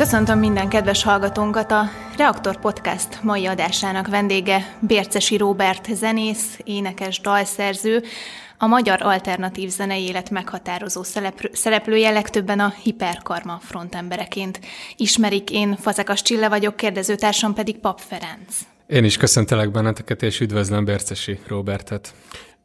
Köszöntöm minden kedves hallgatónkat a Reaktor Podcast mai adásának vendége Bércesi Róbert zenész, énekes, dalszerző, a magyar alternatív zenei élet meghatározó szereplője legtöbben a hiperkarma frontembereként. Ismerik, én Fazekas Csille vagyok, kérdezőtársam pedig Pap Ferenc. Én is köszöntelek benneteket, és üdvözlöm Bércesi Róbertet.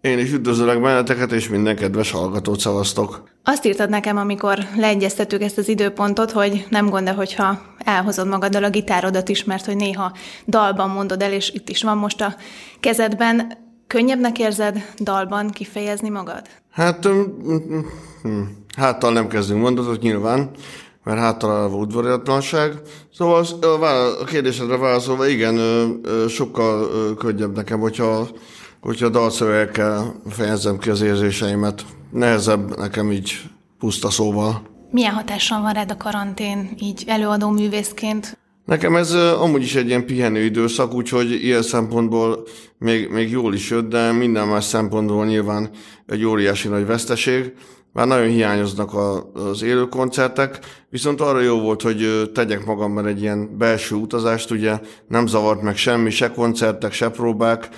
Én is üdvözlök benneteket, és minden kedves hallgatót szavaztok. Azt írtad nekem, amikor leegyeztettük ezt az időpontot, hogy nem gond hogyha elhozod magaddal a gitárodat is, mert hogy néha dalban mondod el, és itt is van most a kezedben. Könnyebbnek érzed dalban kifejezni magad? Hát, háttal nem kezdünk mondatot nyilván, mert háttalálva udvariatlanság. Szóval a kérdésedre válaszolva, igen, sokkal könnyebb nekem, hogyha hogyha dalszövegekkel fejezem ki az érzéseimet. Nehezebb nekem így puszta szóval. Milyen hatással van rád a karantén, így előadó művészként? Nekem ez amúgy is egy ilyen pihenő időszak, úgyhogy ilyen szempontból még, még jól is jött, de minden más szempontból nyilván egy óriási nagy veszteség. Már nagyon hiányoznak a, az élő koncertek, viszont arra jó volt, hogy tegyek magamban egy ilyen belső utazást, ugye nem zavart meg semmi, se koncertek, se próbák,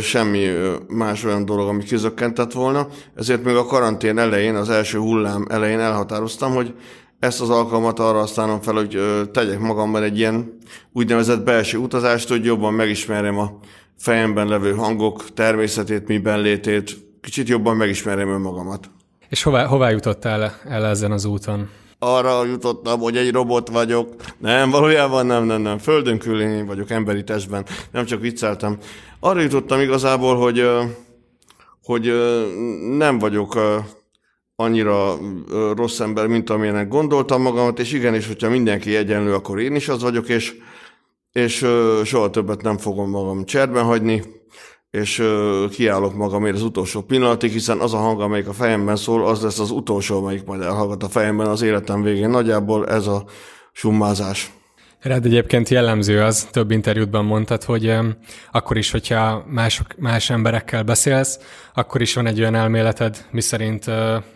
semmi más olyan dolog, ami kizökkentett volna. Ezért még a karantén elején, az első hullám elején elhatároztam, hogy ezt az alkalmat arra használom fel, hogy tegyek magamban egy ilyen úgynevezett belső utazást, hogy jobban megismerjem a fejemben levő hangok természetét, miben létét, kicsit jobban megismerjem önmagamat. És hová, hová jutottál el ezen az úton? arra jutottam, hogy egy robot vagyok. Nem, valójában nem, nem, nem. Földön külön vagyok emberi testben. Nem csak vicceltem. Arra jutottam igazából, hogy, hogy nem vagyok annyira rossz ember, mint amilyenek gondoltam magamat, és igenis, hogyha mindenki egyenlő, akkor én is az vagyok, és, és soha többet nem fogom magam cserben hagyni, és kiállok magamért az utolsó pillanatig, hiszen az a hang, amelyik a fejemben szól, az lesz az utolsó, amelyik majd elhallgat a fejemben az életem végén. Nagyjából ez a summázás. Rád egyébként jellemző az, több interjútban mondtad, hogy akkor is, hogyha mások, más emberekkel beszélsz, akkor is van egy olyan elméleted, miszerint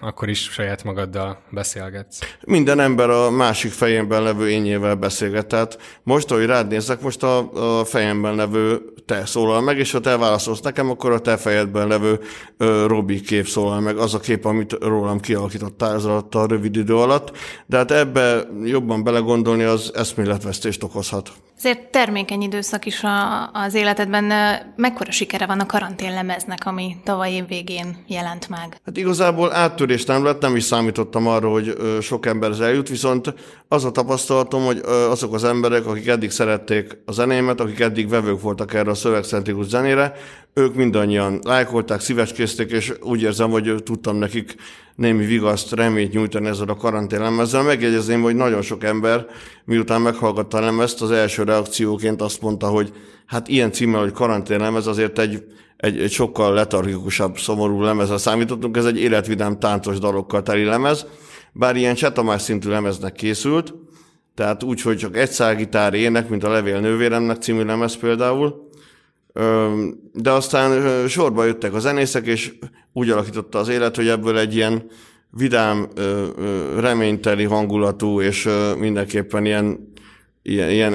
akkor is saját magaddal beszélgetsz. Minden ember a másik fejemben levő ényével beszélget. Tehát most, ahogy rád nézek, most a, a fejemben levő te szólal meg, és ha te válaszolsz nekem, akkor a te fejedben levő ö, Robi kép szólal meg, az a kép, amit rólam kialakítottál ez alatt a rövid idő alatt. De hát ebbe jobban belegondolni, az vesztést okozhat. Ezért termékeny időszak is a, az életedben. Mekkora sikere van a karanténlemeznek, ami tavaly év végén jelent meg? Hát igazából áttörés nem lett, nem is számítottam arra, hogy sok ember eljut, viszont az a tapasztalatom, hogy azok az emberek, akik eddig szerették a zenémet, akik eddig vevők voltak erre a szövegcentrikus zenére, ők mindannyian lájkolták, szívecskézték, és úgy érzem, hogy tudtam nekik némi vigaszt, reményt nyújtani ezzel a karanténlemezzel. Megjegyezném, hogy nagyon sok ember, miután meghallgatta a lemezt, az első reakcióként azt mondta, hogy hát ilyen címmel, hogy karanténlemez azért egy, egy, egy sokkal letargikusabb, szomorú lemezre számítottunk, ez egy életvidám táncos dalokkal teli lemez, bár ilyen csetamás szintű lemeznek készült, tehát úgy, hogy csak egy szálgitár ének, mint a Levél nővéremnek című lemez például, de aztán sorba jöttek a zenészek, és úgy alakította az élet, hogy ebből egy ilyen vidám, reményteli hangulatú, és mindenképpen ilyen, ilyen, ilyen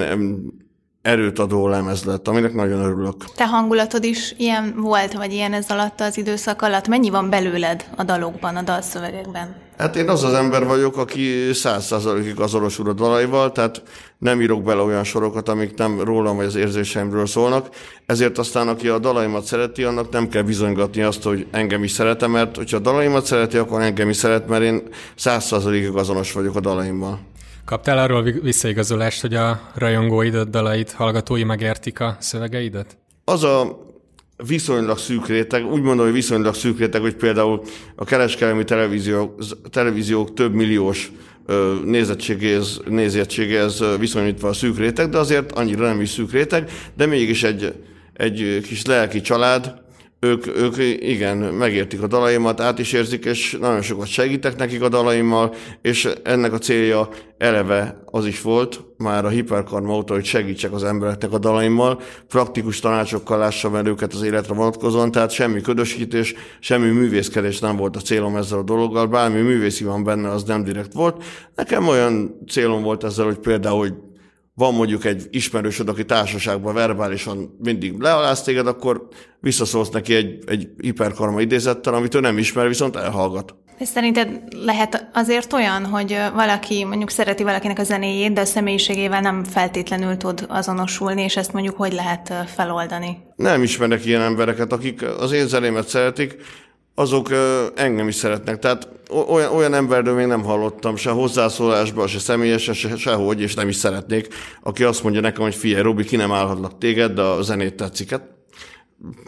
erőt adó lemez lett, aminek nagyon örülök. Te hangulatod is ilyen volt, vagy ilyen ez alatt az időszak alatt? Mennyi van belőled a dalokban, a dalszövegekben? Hát én az az ember vagyok, aki száz százalékig azonosul a dalaival, tehát nem írok bele olyan sorokat, amik nem rólam vagy az érzéseimről szólnak, ezért aztán aki a dalaimat szereti, annak nem kell bizonygatni azt, hogy engem is szeretem, mert hogyha a dalaimat szereti, akkor engem is szeret, mert én száz százalékig azonos vagyok a dalaimmal. Kaptál arról visszaigazolást, hogy a rajongóid dalait, hallgatói megértik a szövegeidet? Az a viszonylag szűk réteg, úgy mondom, hogy viszonylag szűk réteg, hogy például a kereskedelmi televíziók, televíziók több milliós nézettségéhez, nézettségéhez viszonyítva a szűk réteg, de azért annyira nem is szűk réteg, de mégis egy, egy kis lelki család, ők, ők igen, megértik a dalaimat, át is érzik, és nagyon sokat segítek nekik a dalaimmal, és ennek a célja eleve az is volt, már a hiperkarma óta, hogy segítsek az embereknek a dalaimmal, praktikus tanácsokkal lássam el őket az életre vonatkozóan, tehát semmi ködösítés, semmi művészkedés nem volt a célom ezzel a dologgal, bármi művészi van benne, az nem direkt volt. Nekem olyan célom volt ezzel, hogy például, hogy van mondjuk egy ismerősöd, aki társaságban verbálisan mindig lealáz téged, akkor visszaszólsz neki egy, egy hiperkarma idézettel, amit ő nem ismer, viszont elhallgat. És szerinted lehet azért olyan, hogy valaki mondjuk szereti valakinek a zenéjét, de a személyiségével nem feltétlenül tud azonosulni, és ezt mondjuk hogy lehet feloldani? Nem ismerek ilyen embereket, akik az én zenémet szeretik, azok engem is szeretnek. Tehát olyan, olyan emberről még nem hallottam se hozzászólásban, se személyesen, se, sehogy, és nem is szeretnék, aki azt mondja nekem, hogy figyelj, Robi, ki nem állhatlak téged, de a zenét tetszik. Hát,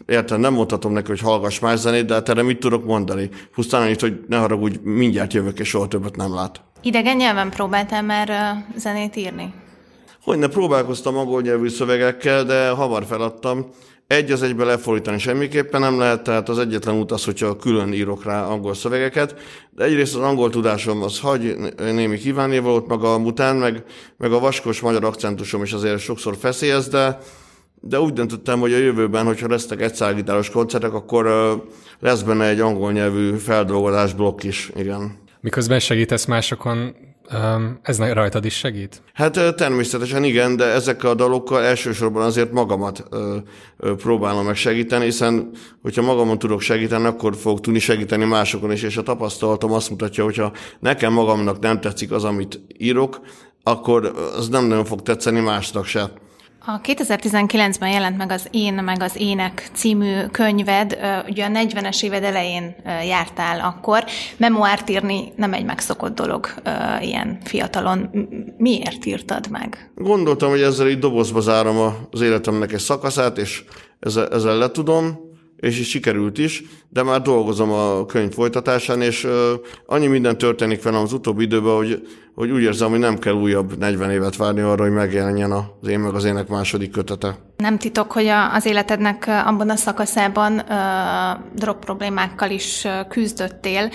érted, nem mondhatom neki, hogy hallgass más zenét, de hát erre mit tudok mondani? Pusztán annyit, hogy ne haragudj, mindjárt jövök, és soha többet nem lát. Idegen nyelven próbáltál már zenét írni? Hogy ne próbálkoztam angol nyelvű szövegekkel, de hamar feladtam egy az egybe lefordítani semmiképpen nem lehet, tehát az egyetlen út az, hogyha külön írok rá angol szövegeket, de egyrészt az angol tudásom az hagy némi kívánnivalót maga után, meg, meg a vaskos magyar akcentusom is azért sokszor feszélyez, de, de úgy döntöttem, hogy a jövőben, hogyha lesznek egyszállgitáros koncertek, akkor lesz benne egy angol nyelvű feldolgozás blokk is, igen. Miközben segítesz másokon, ez rajtad is segít? Hát természetesen igen, de ezekkel a dalokkal elsősorban azért magamat próbálom meg segíteni, hiszen hogyha magamon tudok segíteni, akkor fogok tudni segíteni másokon is, és a tapasztalatom azt mutatja, hogyha nekem magamnak nem tetszik az, amit írok, akkor az nem nagyon fog tetszeni másnak se. A 2019-ben jelent meg az Én meg az Ének című könyved, ugye a 40-es éved elején jártál akkor. Memoárt írni nem egy megszokott dolog ilyen fiatalon. Miért írtad meg? Gondoltam, hogy ezzel így dobozba zárom az életemnek egy szakaszát, és ezzel, ezzel letudom, és is sikerült is, de már dolgozom a könyv folytatásán, és annyi minden történik velem az utóbbi időben, hogy, hogy úgy érzem, hogy nem kell újabb 40 évet várni arra, hogy megjelenjen az én meg az ének második kötete. Nem titok, hogy az életednek abban a szakaszában drog problémákkal is küzdöttél.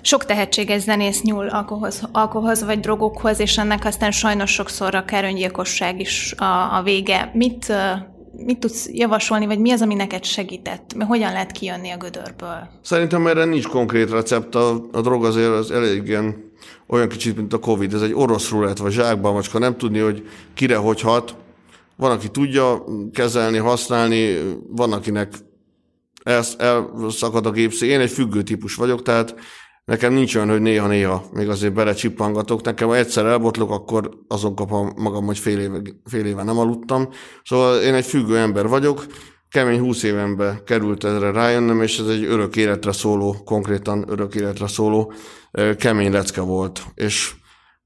Sok tehetséges zenész nyúl alkoholhoz, alkoholhoz vagy drogokhoz, és ennek aztán sajnos sokszor a öngyilkosság is a, a vége. Mit mit tudsz javasolni, vagy mi az, ami neked segített? Hogyan lehet kijönni a gödörből? Szerintem erre nincs konkrét recept. A, a drog azért az elég ilyen, olyan kicsit, mint a Covid. Ez egy orosz rulett, vagy zsákban macska. Nem tudni, hogy kire hogy hat. Van, aki tudja kezelni, használni, van, akinek elszakad a gépszé. Én egy függő típus vagyok, tehát Nekem nincs olyan, hogy néha-néha még azért belecsippangatok. Nekem, ha egyszer elbotlok, akkor azon kapom magam, hogy fél éve, fél éve nem aludtam. Szóval én egy függő ember vagyok, kemény húsz évenbe került erre rájönnöm, és ez egy örök életre szóló, konkrétan örök életre szóló kemény lecke volt. És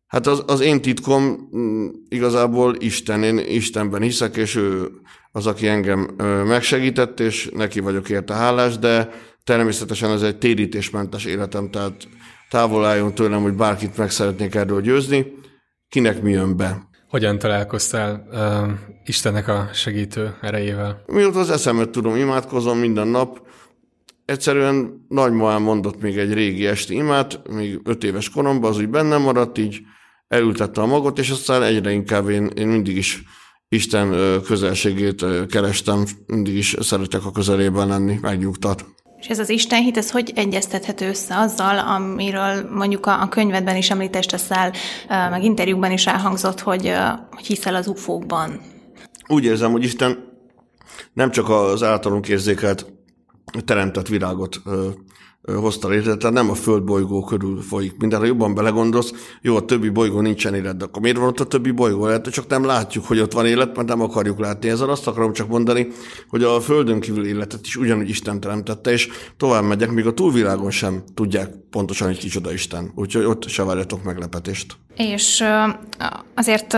hát az, az én titkom mm, igazából Isten, én Istenben hiszek, és ő az, aki engem megsegített, és neki vagyok érte hálás, de Természetesen ez egy térítésmentes életem, tehát távol álljon tőlem, hogy bárkit meg szeretnék erről győzni. Kinek mi jön be? Hogyan találkoztál uh, Istennek a segítő erejével? Mióta az eszemet tudom, imádkozom minden nap. Egyszerűen nagymamám mondott még egy régi esti imát, még öt éves koromban, az úgy bennem maradt, így elültette a magot, és aztán egyre inkább én, én mindig is Isten közelségét kerestem, mindig is szeretek a közelében lenni, megnyugtat. És ez az Istenhit, ez hogy egyeztethető össze azzal, amiről mondjuk a, a könyvedben is említést teszel, meg interjúkban is elhangzott, hogy, hogy hiszel az ufókban? Úgy érzem, hogy Isten nem csak az általunk érzékelt teremtett virágot hozta létre, tehát nem a földbolygó körül folyik minden. Ha jobban belegondolsz, jó, a többi bolygó nincsen élet, de akkor miért van ott a többi bolygó? Lehet, csak nem látjuk, hogy ott van élet, mert nem akarjuk látni. Ezzel azt akarom csak mondani, hogy a Földön kívül életet is ugyanúgy Isten teremtette, és tovább megyek, míg a túlvilágon sem tudják pontosan, hogy kicsoda Isten. Úgyhogy ott se várjatok meglepetést. És azért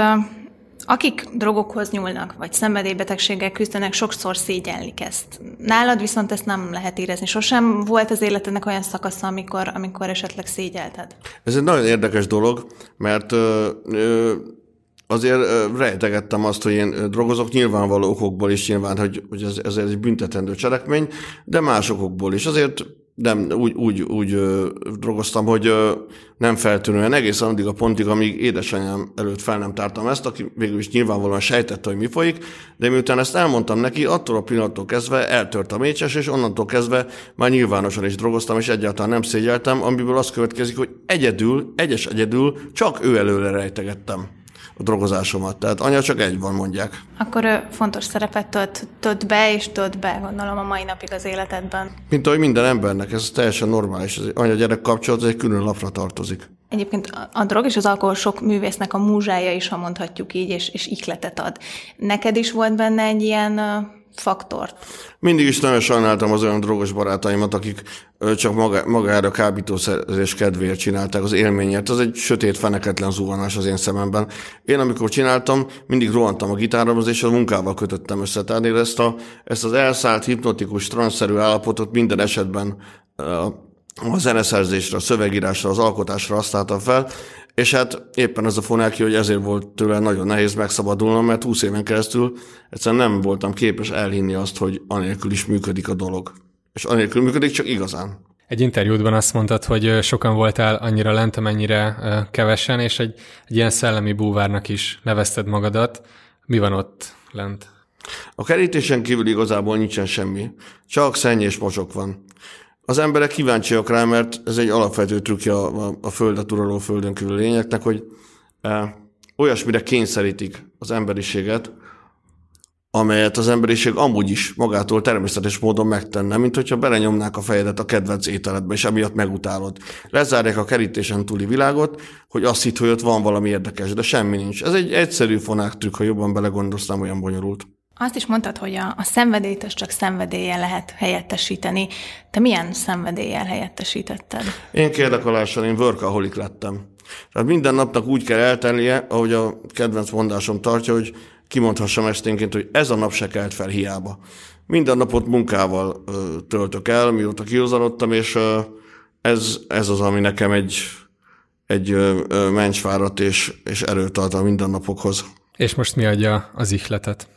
akik drogokhoz nyúlnak, vagy szenvedélybetegséggel küzdenek, sokszor szégyellik ezt. Nálad viszont ezt nem lehet érezni. Sosem volt az életednek olyan szakasza, amikor, amikor esetleg szégyelted? Ez egy nagyon érdekes dolog, mert ö, ö, azért rejtegettem azt, hogy én drogozok nyilvánvaló okokból is nyilván, hogy, hogy ez, ez egy büntetendő cselekmény, de más okokból is. Azért nem, úgy, úgy, úgy ö, drogoztam, hogy ö, nem feltűnően egészen addig a pontig, amíg édesanyám előtt fel nem tártam ezt, aki végül is nyilvánvalóan sejtette, hogy mi folyik, de miután ezt elmondtam neki, attól a pillanattól kezdve eltört a mécses, és onnantól kezdve már nyilvánosan is drogoztam, és egyáltalán nem szégyeltem, amiből az következik, hogy egyedül, egyes egyedül csak ő előre rejtegettem a drogozásomat. Tehát anya csak egy van, mondják. Akkor ő fontos szerepet tölt, tölt be, és tölt be, gondolom, a mai napig az életedben. Mint ahogy minden embernek, ez teljesen normális. Az anya-gyerek kapcsolat egy külön lapra tartozik. Egyébként a drog és az alkohol sok művésznek a múzsája is, ha mondhatjuk így, és, és ihletet ad. Neked is volt benne egy ilyen faktort? Mindig is nagyon sajnáltam az olyan drogos barátaimat, akik csak maga, magára kábítószerzés kedvéért csinálták az élményért. Az egy sötét, feneketlen zuhanás az én szememben. Én amikor csináltam, mindig rohantam a gitáromhoz, és a munkával kötöttem össze. Tehát ezt, a, ezt az elszállt, hipnotikus, transzerű állapotot minden esetben a zeneszerzésre, a szövegírásra, az alkotásra használtam fel, és hát éppen ez a fonáki, hogy ezért volt tőle nagyon nehéz megszabadulnom, mert 20 éven keresztül egyszerűen nem voltam képes elhinni azt, hogy anélkül is működik a dolog. És anélkül működik, csak igazán. Egy interjútban azt mondtad, hogy sokan voltál annyira lent, amennyire kevesen, és egy, egy ilyen szellemi búvárnak is nevezted magadat. Mi van ott lent? A kerítésen kívül igazából nincsen semmi. Csak szenny és mocsok van. Az emberek kíváncsiak rá, mert ez egy alapvető trükkje a, a, földet uraló földön kívül lényeknek, hogy e, olyasmire kényszerítik az emberiséget, amelyet az emberiség amúgy is magától természetes módon megtenne, mint hogyha belenyomnák a fejedet a kedvenc ételedbe, és emiatt megutálod. Lezárják a kerítésen túli világot, hogy azt hitt, hogy ott van valami érdekes, de semmi nincs. Ez egy egyszerű fonák trükk, ha jobban belegondolsz, olyan bonyolult. Azt is mondtad, hogy a, a szenvedélyt az csak szenvedéllyel lehet helyettesíteni. Te milyen szenvedéllyel helyettesítetted? Én kérdekalással, én workaholic lettem. Tehát minden napnak úgy kell eltennie, ahogy a kedvenc mondásom tartja, hogy kimondhassam esténként, hogy ez a nap se kelt fel hiába. Minden napot munkával ö, töltök el, mióta kihozalottam, és ö, ez, ez az, ami nekem egy, egy ö, mencsvárat és, és erőt ad a mindennapokhoz. És most mi adja az ihletet?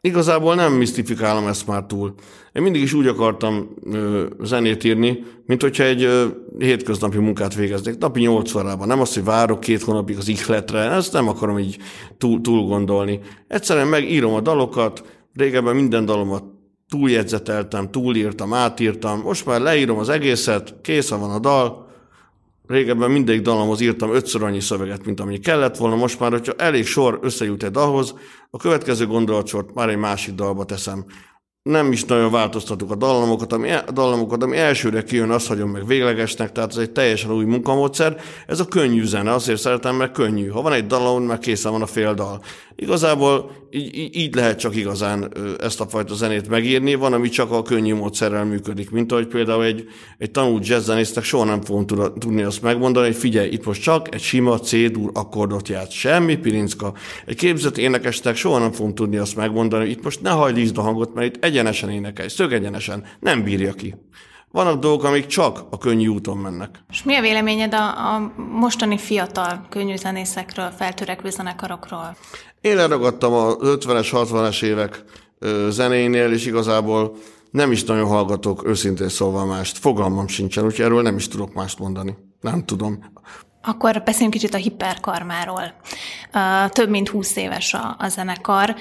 Igazából nem misztifikálom ezt már túl. Én mindig is úgy akartam ö, zenét írni, mint hogyha egy ö, hétköznapi munkát végeznék. Napi nyolc órában. Nem azt, hogy várok két hónapig az ihletre, ezt nem akarom így túl, túl gondolni. Egyszerűen megírom a dalokat, régebben minden dalomat túljegyzeteltem, túlírtam, átírtam, most már leírom az egészet, készen van a dal, Régebben mindegyik dalomhoz írtam ötször annyi szöveget, mint amennyi kellett volna. Most már, hogyha elég sor összejut egy dalhoz, a következő gondolatsort már egy másik dalba teszem nem is nagyon változtatok a dallamokat, ami, a dallamokat, ami elsőre kijön, azt hagyom meg véglegesnek, tehát ez egy teljesen új munkamódszer. Ez a könnyű zene, azért szeretem, mert könnyű. Ha van egy dalon, már készen van a fél dal. Igazából így, így lehet csak igazán ezt a fajta zenét megírni, van, ami csak a könnyű módszerrel működik, mint ahogy például egy, egy tanult jazzzenésznek soha nem fogom tudni azt megmondani, hogy figyelj, itt most csak egy sima C-dur akkordot játsz, semmi pirinska. Egy képzett énekesnek soha nem fogom tudni azt megmondani, hogy itt most ne hajlítsd a hangot, mert itt egyenesen énekelj, szögegyenesen, nem bírja ki. Vannak dolgok, amik csak a könnyű úton mennek. És mi a véleményed a, a mostani fiatal könnyű zenészekről, feltörekvő zenekarokról? Én leragadtam a 50-es, 60-es évek zenénél, és igazából nem is nagyon hallgatok őszintén szólva mást. Fogalmam sincsen, úgyhogy erről nem is tudok mást mondani. Nem tudom. Akkor beszéljünk kicsit a hiperkarmáról. Több mint húsz éves a, a zenekar.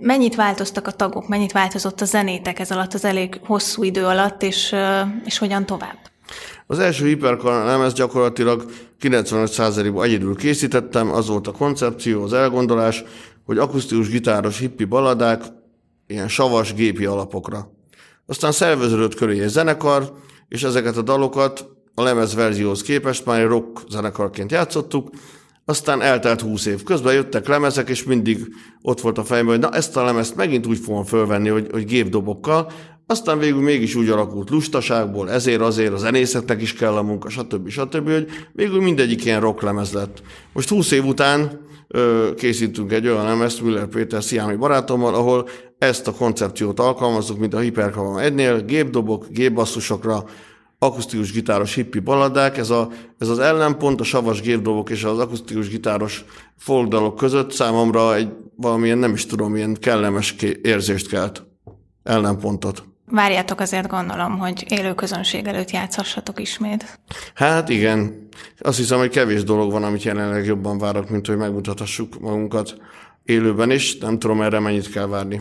Mennyit változtak a tagok, mennyit változott a zenétek ez alatt az elég hosszú idő alatt, és, és hogyan tovább? Az első hiperkar lemez gyakorlatilag 95%-ban egyedül készítettem, az volt a koncepció, az elgondolás, hogy akusztikus gitáros hippi baladák, ilyen savas gépi alapokra. Aztán szerveződött köré egy zenekar, és ezeket a dalokat a lemez verzióhoz képest már egy rock zenekarként játszottuk, aztán eltelt húsz év. Közben jöttek lemezek, és mindig ott volt a fejemben, hogy na ezt a lemezt megint úgy fogom fölvenni, hogy, hogy gépdobokkal, aztán végül mégis úgy alakult lustaságból, ezért azért a zenészetnek is kell a munka, stb. stb., hogy végül mindegyik ilyen rocklemez lett. Most 20 év után ö, készítünk egy olyan lemezt Müller Péter Sziámi barátommal, ahol ezt a koncepciót alkalmazzuk, mint a Hyperkavam egynél, gépdobok, gépbasszusokra, akusztikus gitáros hippi baladák, ez, a, ez az ellenpont a savas gépdolgok és az akusztikus gitáros folkdalok között számomra egy valamilyen, nem is tudom, ilyen kellemes érzést kelt, ellenpontot. Várjátok azért gondolom, hogy élő közönség előtt játszhassatok ismét. Hát igen. Azt hiszem, hogy kevés dolog van, amit jelenleg jobban várok, mint hogy megmutathassuk magunkat élőben is. Nem tudom erre mennyit kell várni.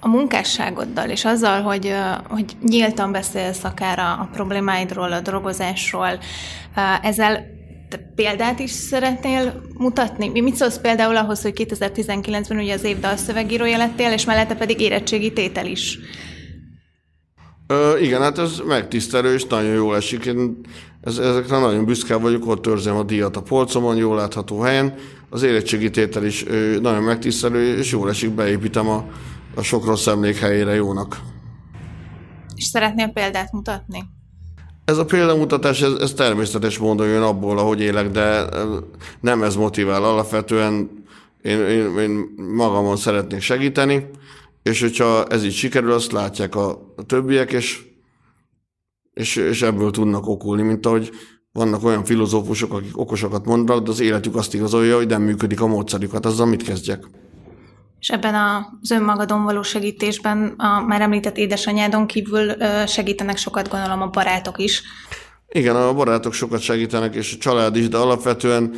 A munkásságoddal és azzal, hogy, hogy nyíltan beszélsz akár a, a problémáidról, a drogozásról, ezzel te példát is szeretnél mutatni? Mit szólsz például ahhoz, hogy 2019-ben ugye az év dalszövegírója lettél, és mellette pedig érettségi tétel is? Ö, igen, hát ez megtisztelő, és nagyon jól esik. Én ez, ezekre nagyon büszke vagyok, ott törzem a díjat a polcomon, jól látható helyen. Az érettségi tétel is ö, nagyon megtisztelő, és jól esik, beépítem a, a sok rossz emlék helyére jónak. És szeretnél példát mutatni? Ez a példamutatás, ez, ez természetes módon jön abból, ahogy élek, de nem ez motivál. Alapvetően én, én, én magamon szeretnék segíteni, és hogyha ez így sikerül, azt látják a, a többiek, és, és, és ebből tudnak okulni, mint ahogy vannak olyan filozófusok, akik okosakat mondanak, de az életük azt igazolja, hogy nem működik a módszerüket, azzal mit kezdjek? És ebben az önmagadon való segítésben a már említett édesanyádon kívül segítenek sokat, gondolom, a barátok is. Igen, a barátok sokat segítenek, és a család is, de alapvetően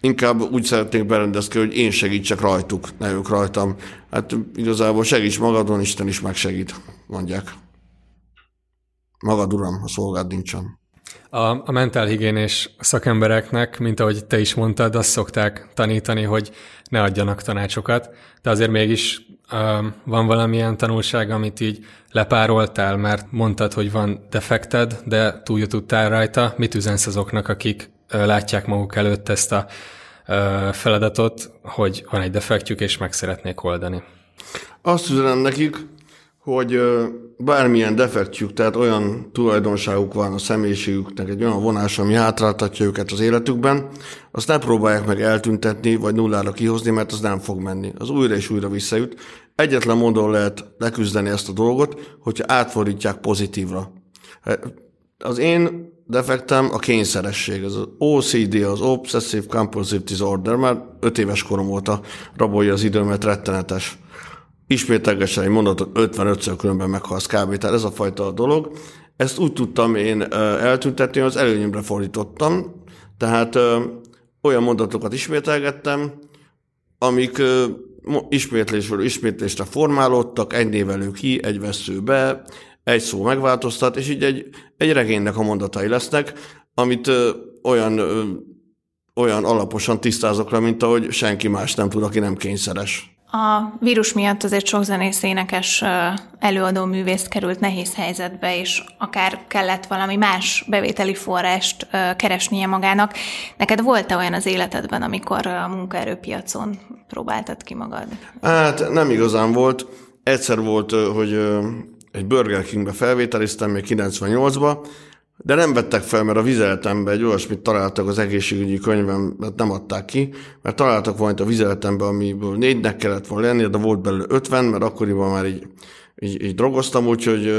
inkább úgy szeretnék berendezkedni, hogy én segítsek rajtuk, ne ők rajtam. Hát igazából segíts magadon, Isten is megsegít, mondják. Magad, uram, a szolgád nincsen. A, a mentálhigiénés szakembereknek, mint ahogy te is mondtad, azt szokták tanítani, hogy ne adjanak tanácsokat, de azért mégis uh, van valamilyen tanulság, amit így lepároltál, mert mondtad, hogy van defekted, de túljutottál rajta. Mit üzensz azoknak, akik látják maguk előtt ezt a feladatot, hogy van egy defektjük, és meg szeretnék oldani? Azt üzenem nekik, hogy bármilyen defektjük, tehát olyan tulajdonságuk van a személyiségüknek, egy olyan vonás, ami hátráltatja őket az életükben, azt ne próbálják meg eltüntetni, vagy nullára kihozni, mert az nem fog menni. Az újra és újra visszajut. Egyetlen módon lehet leküzdeni ezt a dolgot, hogyha átfordítják pozitívra. Az én defektem a kényszeresség. Az OCD, az Obsessive Compulsive Disorder, már öt éves korom óta rabolja az időmet, rettenetes ismételgesen egy mondatot 55-ször különben meghalsz kb. Tehát ez a fajta dolog. Ezt úgy tudtam én eltüntetni, az előnyömre fordítottam. Tehát olyan mondatokat ismételgettem, amik ismétlésről ismétlésre formálódtak, egy névelő ki, egy vesző be, egy szó megváltoztat, és így egy, egy regénynek a mondatai lesznek, amit olyan, olyan alaposan tisztázok le, mint ahogy senki más nem tud, aki nem kényszeres. A vírus miatt azért sok zenész énekes előadó művész került nehéz helyzetbe, és akár kellett valami más bevételi forrást keresnie magának. Neked volt-e olyan az életedben, amikor a munkaerőpiacon próbáltad ki magad? Hát nem igazán volt. Egyszer volt, hogy egy Burger Kingbe felvételiztem még 98-ba, de nem vettek fel, mert a vizeletemben egy olyasmit találtak az egészségügyi könyvem, mert nem adták ki, mert találtak valamit a vizeletemben, amiből négynek kellett volna lenni, de volt belőle 50, mert akkoriban már így, így, így drogoztam, úgyhogy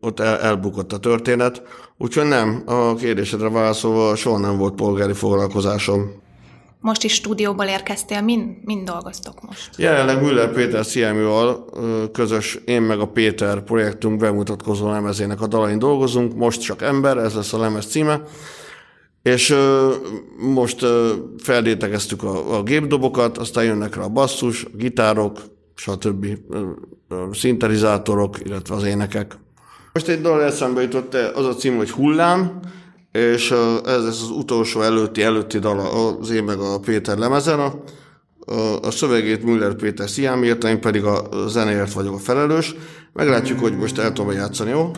ott el, elbukott a történet. Úgyhogy nem, a kérdésedre válaszolva soha nem volt polgári foglalkozásom. Most is stúdióból érkeztél, mind, mind dolgoztok most? Jelenleg Müller Péter Sziemival közös én meg a Péter projektunk bemutatkozó lemezének a dalain dolgozunk, most csak ember, ez lesz a lemez címe, és most feldétegeztük a, a gépdobokat, aztán jönnek rá a basszus, a gitárok, stb. szintetizátorok, illetve az énekek. Most egy dal eszembe jutott, az a cím, hogy Hullám, és ez, ez az utolsó előtti, előtti dal az én meg a Péter lemezen. A, a, a szövegét Müller Péter Sziám írta, én pedig a zenéért vagyok a felelős. Meglátjuk, hogy most el tudom játszani, jó?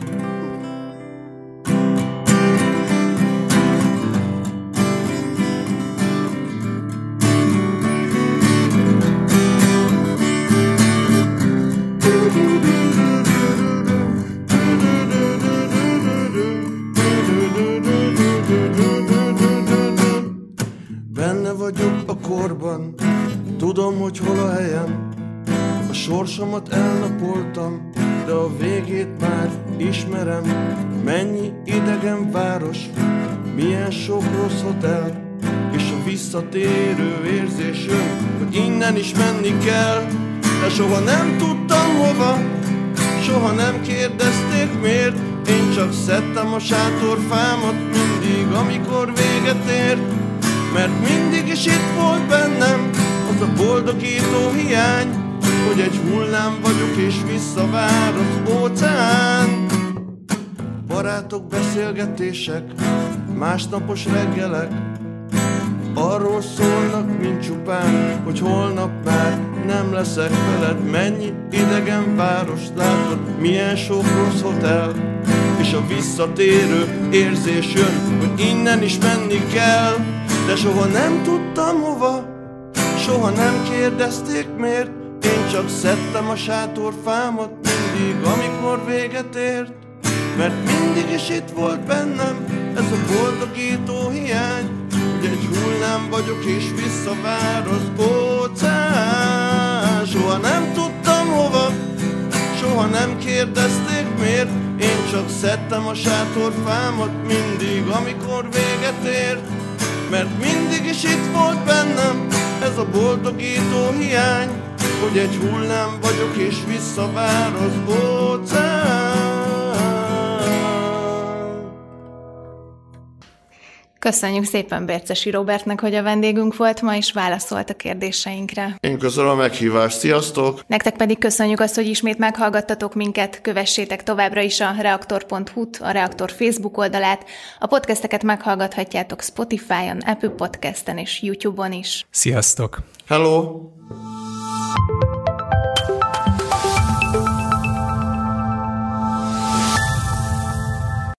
Mennyi idegen város, milyen sok rossz hotel, és a visszatérő érzés jön, hogy innen is menni kell, de soha nem tudtam hova, soha nem kérdezték miért, én csak szedtem a sátorfámat mindig, amikor véget ért, mert mindig is itt volt bennem az a boldogító hiány, hogy egy hullám vagyok és visszavár az óceán. Barátok beszélgetések, másnapos reggelek, Arról szólnak, mint csupán, hogy holnap már nem leszek veled. Mennyi idegen város látod, milyen sok rossz hotel. És a visszatérő érzés jön, hogy innen is menni kell. De soha nem tudtam hova, soha nem kérdezték miért. Én csak szedtem a sátorfámat mindig, amikor véget ért Mert mindig is itt volt bennem ez a boldogító hiány hogy egy hullám vagyok és visszavár az óceán. Soha nem tudtam hova, soha nem kérdezték miért Én csak szedtem a sátorfámat mindig, amikor véget ért Mert mindig is itt volt bennem ez a boldogító hiány Hogy egy hullám vagyok és visszavár az óceán Köszönjük szépen Bércesi Robertnek, hogy a vendégünk volt ma, és válaszolt a kérdéseinkre. Én köszönöm a meghívást, sziasztok! Nektek pedig köszönjük azt, hogy ismét meghallgattatok minket, kövessétek továbbra is a reaktor.hu-t, a Reaktor Facebook oldalát, a podcasteket meghallgathatjátok Spotify-on, Apple Podcast-en és YouTube-on is. Sziasztok! Hello!